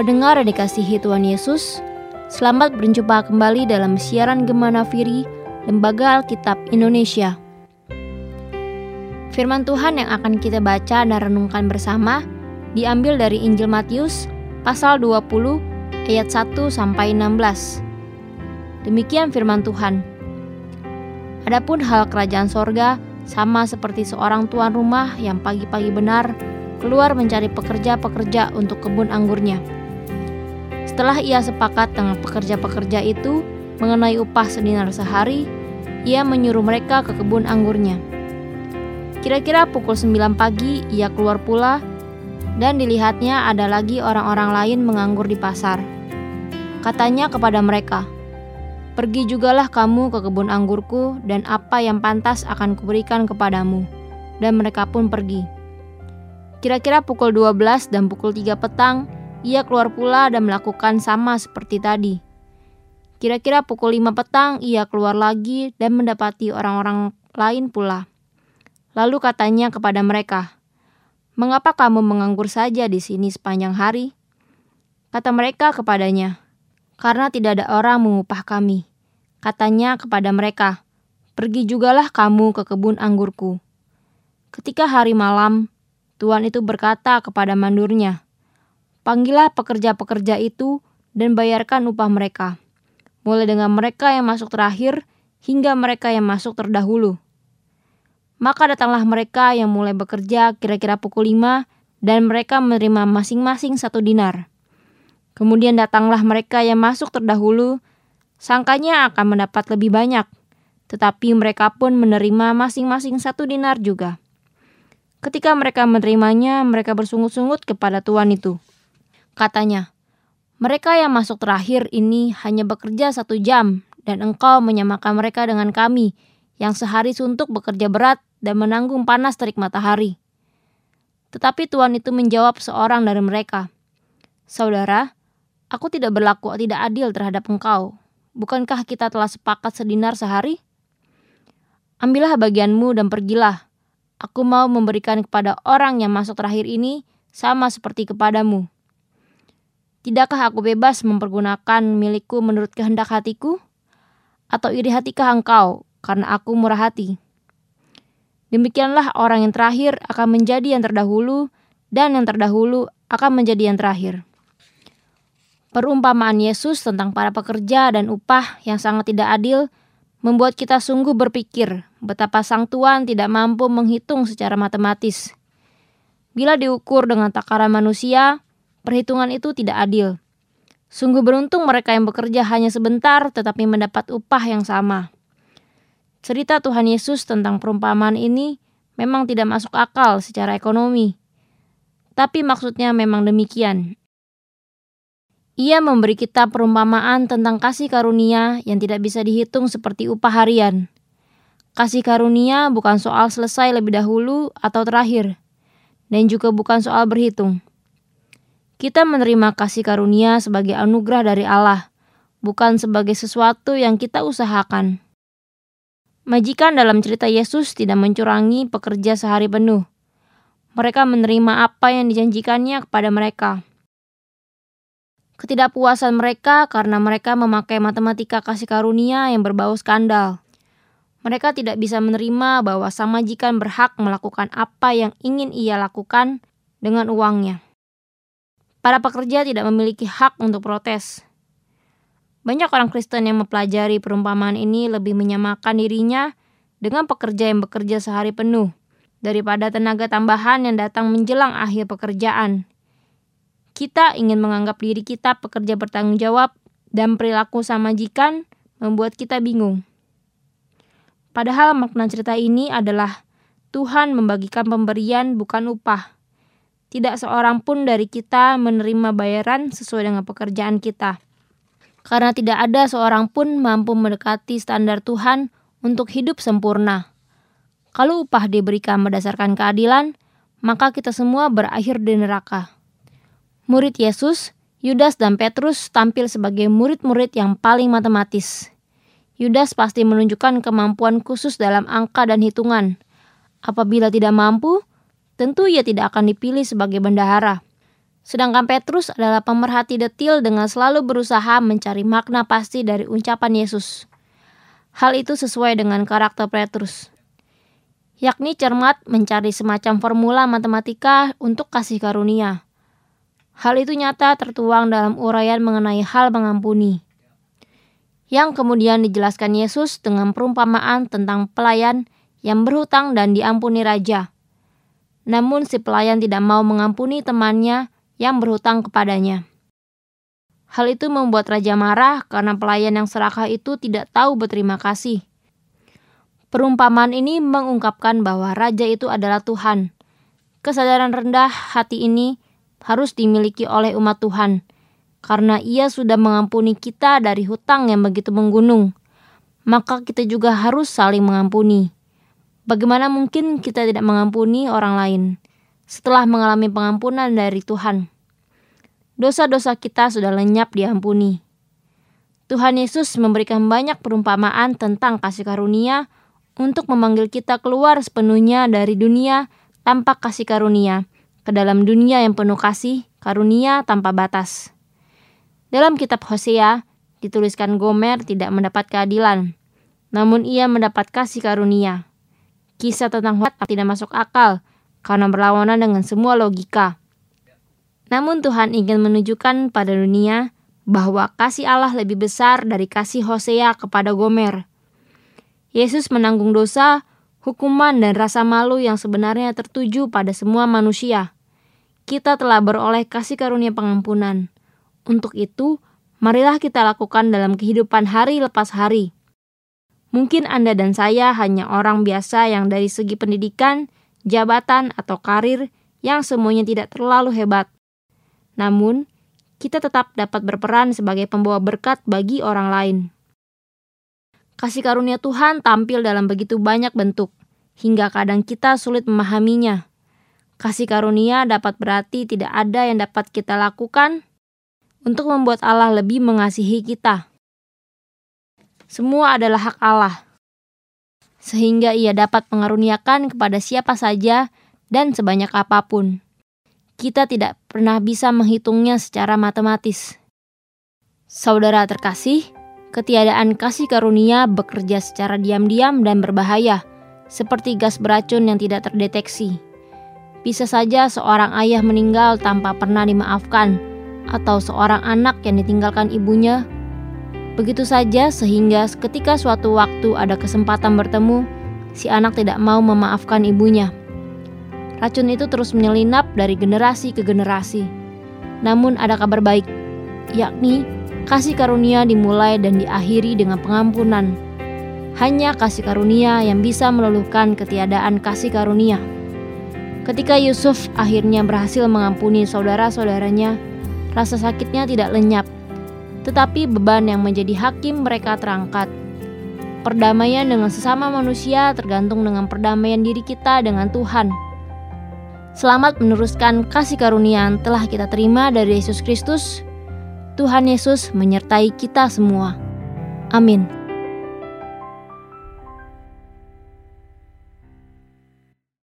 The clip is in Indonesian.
Pendengar yang dikasihi Tuhan Yesus, selamat berjumpa kembali dalam siaran Gemana Firi Lembaga Alkitab Indonesia. Firman Tuhan yang akan kita baca dan renungkan bersama diambil dari Injil Matius pasal 20 ayat 1 sampai 16. Demikian firman Tuhan. Adapun hal kerajaan sorga sama seperti seorang tuan rumah yang pagi-pagi benar keluar mencari pekerja-pekerja untuk kebun anggurnya. Setelah ia sepakat dengan pekerja-pekerja itu mengenai upah sedinar sehari, ia menyuruh mereka ke kebun anggurnya. Kira-kira pukul 9 pagi ia keluar pula dan dilihatnya ada lagi orang-orang lain menganggur di pasar. Katanya kepada mereka, Pergi jugalah kamu ke kebun anggurku dan apa yang pantas akan kuberikan kepadamu. Dan mereka pun pergi. Kira-kira pukul 12 dan pukul 3 petang, ia keluar pula dan melakukan sama seperti tadi. Kira-kira pukul 5 petang ia keluar lagi dan mendapati orang-orang lain pula. Lalu katanya kepada mereka, "Mengapa kamu menganggur saja di sini sepanjang hari?" Kata mereka kepadanya, "Karena tidak ada orang mengupah kami." Katanya kepada mereka, "Pergi jugalah kamu ke kebun anggurku." Ketika hari malam, Tuhan itu berkata kepada mandurnya, Panggillah pekerja-pekerja itu dan bayarkan upah mereka, mulai dengan mereka yang masuk terakhir hingga mereka yang masuk terdahulu. Maka datanglah mereka yang mulai bekerja kira-kira pukul 5 dan mereka menerima masing-masing satu dinar. Kemudian datanglah mereka yang masuk terdahulu, sangkanya akan mendapat lebih banyak, tetapi mereka pun menerima masing-masing satu dinar juga. Ketika mereka menerimanya, mereka bersungut-sungut kepada tuan itu. Katanya, mereka yang masuk terakhir ini hanya bekerja satu jam dan engkau menyamakan mereka dengan kami yang sehari suntuk bekerja berat dan menanggung panas terik matahari. Tetapi Tuhan itu menjawab seorang dari mereka, Saudara, aku tidak berlaku tidak adil terhadap engkau. Bukankah kita telah sepakat sedinar sehari? Ambillah bagianmu dan pergilah. Aku mau memberikan kepada orang yang masuk terakhir ini sama seperti kepadamu. Tidakkah aku bebas mempergunakan milikku menurut kehendak hatiku? Atau iri hatikah engkau karena aku murah hati? Demikianlah orang yang terakhir akan menjadi yang terdahulu dan yang terdahulu akan menjadi yang terakhir. Perumpamaan Yesus tentang para pekerja dan upah yang sangat tidak adil membuat kita sungguh berpikir betapa Sang Tuhan tidak mampu menghitung secara matematis. Bila diukur dengan takaran manusia, perhitungan itu tidak adil. Sungguh beruntung mereka yang bekerja hanya sebentar tetapi mendapat upah yang sama. Cerita Tuhan Yesus tentang perumpamaan ini memang tidak masuk akal secara ekonomi. Tapi maksudnya memang demikian. Ia memberi kita perumpamaan tentang kasih karunia yang tidak bisa dihitung seperti upah harian. Kasih karunia bukan soal selesai lebih dahulu atau terakhir, dan juga bukan soal berhitung. Kita menerima kasih karunia sebagai anugerah dari Allah, bukan sebagai sesuatu yang kita usahakan. Majikan dalam cerita Yesus tidak mencurangi pekerja sehari penuh. Mereka menerima apa yang dijanjikannya kepada mereka. Ketidakpuasan mereka karena mereka memakai matematika kasih karunia yang berbau skandal. Mereka tidak bisa menerima bahwa sang majikan berhak melakukan apa yang ingin ia lakukan dengan uangnya. Para pekerja tidak memiliki hak untuk protes. Banyak orang Kristen yang mempelajari perumpamaan ini lebih menyamakan dirinya dengan pekerja yang bekerja sehari penuh daripada tenaga tambahan yang datang menjelang akhir pekerjaan. Kita ingin menganggap diri kita pekerja bertanggung jawab dan perilaku sama majikan membuat kita bingung. Padahal makna cerita ini adalah Tuhan membagikan pemberian bukan upah. Tidak seorang pun dari kita menerima bayaran sesuai dengan pekerjaan kita. Karena tidak ada seorang pun mampu mendekati standar Tuhan untuk hidup sempurna. Kalau upah diberikan berdasarkan keadilan, maka kita semua berakhir di neraka. Murid Yesus, Yudas dan Petrus tampil sebagai murid-murid yang paling matematis. Yudas pasti menunjukkan kemampuan khusus dalam angka dan hitungan. Apabila tidak mampu, tentu ia tidak akan dipilih sebagai bendahara. Sedangkan Petrus adalah pemerhati detil dengan selalu berusaha mencari makna pasti dari ucapan Yesus. Hal itu sesuai dengan karakter Petrus, yakni cermat mencari semacam formula matematika untuk kasih karunia. Hal itu nyata tertuang dalam uraian mengenai hal mengampuni, yang kemudian dijelaskan Yesus dengan perumpamaan tentang pelayan yang berhutang dan diampuni raja. Namun si pelayan tidak mau mengampuni temannya yang berhutang kepadanya. Hal itu membuat raja marah karena pelayan yang serakah itu tidak tahu berterima kasih. Perumpamaan ini mengungkapkan bahwa raja itu adalah Tuhan. Kesadaran rendah hati ini harus dimiliki oleh umat Tuhan, karena ia sudah mengampuni kita dari hutang yang begitu menggunung. Maka kita juga harus saling mengampuni. Bagaimana mungkin kita tidak mengampuni orang lain? setelah mengalami pengampunan dari Tuhan. Dosa-dosa kita sudah lenyap diampuni. Tuhan Yesus memberikan banyak perumpamaan tentang kasih karunia untuk memanggil kita keluar sepenuhnya dari dunia tanpa kasih karunia ke dalam dunia yang penuh kasih karunia tanpa batas. Dalam kitab Hosea dituliskan Gomer tidak mendapat keadilan, namun ia mendapat kasih karunia. Kisah tentang Hosea tidak masuk akal karena berlawanan dengan semua logika. Namun Tuhan ingin menunjukkan pada dunia bahwa kasih Allah lebih besar dari kasih Hosea kepada Gomer. Yesus menanggung dosa, hukuman, dan rasa malu yang sebenarnya tertuju pada semua manusia. Kita telah beroleh kasih karunia pengampunan. Untuk itu, marilah kita lakukan dalam kehidupan hari lepas hari. Mungkin Anda dan saya hanya orang biasa yang dari segi pendidikan jabatan, atau karir yang semuanya tidak terlalu hebat. Namun, kita tetap dapat berperan sebagai pembawa berkat bagi orang lain. Kasih karunia Tuhan tampil dalam begitu banyak bentuk, hingga kadang kita sulit memahaminya. Kasih karunia dapat berarti tidak ada yang dapat kita lakukan untuk membuat Allah lebih mengasihi kita. Semua adalah hak Allah, sehingga ia dapat mengaruniakan kepada siapa saja dan sebanyak apa pun. Kita tidak pernah bisa menghitungnya secara matematis. Saudara terkasih, ketiadaan kasih karunia bekerja secara diam-diam dan berbahaya, seperti gas beracun yang tidak terdeteksi. Bisa saja seorang ayah meninggal tanpa pernah dimaafkan, atau seorang anak yang ditinggalkan ibunya Begitu saja sehingga ketika suatu waktu ada kesempatan bertemu, si anak tidak mau memaafkan ibunya. Racun itu terus menyelinap dari generasi ke generasi. Namun ada kabar baik, yakni kasih karunia dimulai dan diakhiri dengan pengampunan. Hanya kasih karunia yang bisa meluluhkan ketiadaan kasih karunia. Ketika Yusuf akhirnya berhasil mengampuni saudara-saudaranya, rasa sakitnya tidak lenyap tetapi beban yang menjadi hakim mereka terangkat. Perdamaian dengan sesama manusia tergantung dengan perdamaian diri kita dengan Tuhan. Selamat meneruskan kasih karunia yang telah kita terima dari Yesus Kristus. Tuhan Yesus menyertai kita semua. Amin.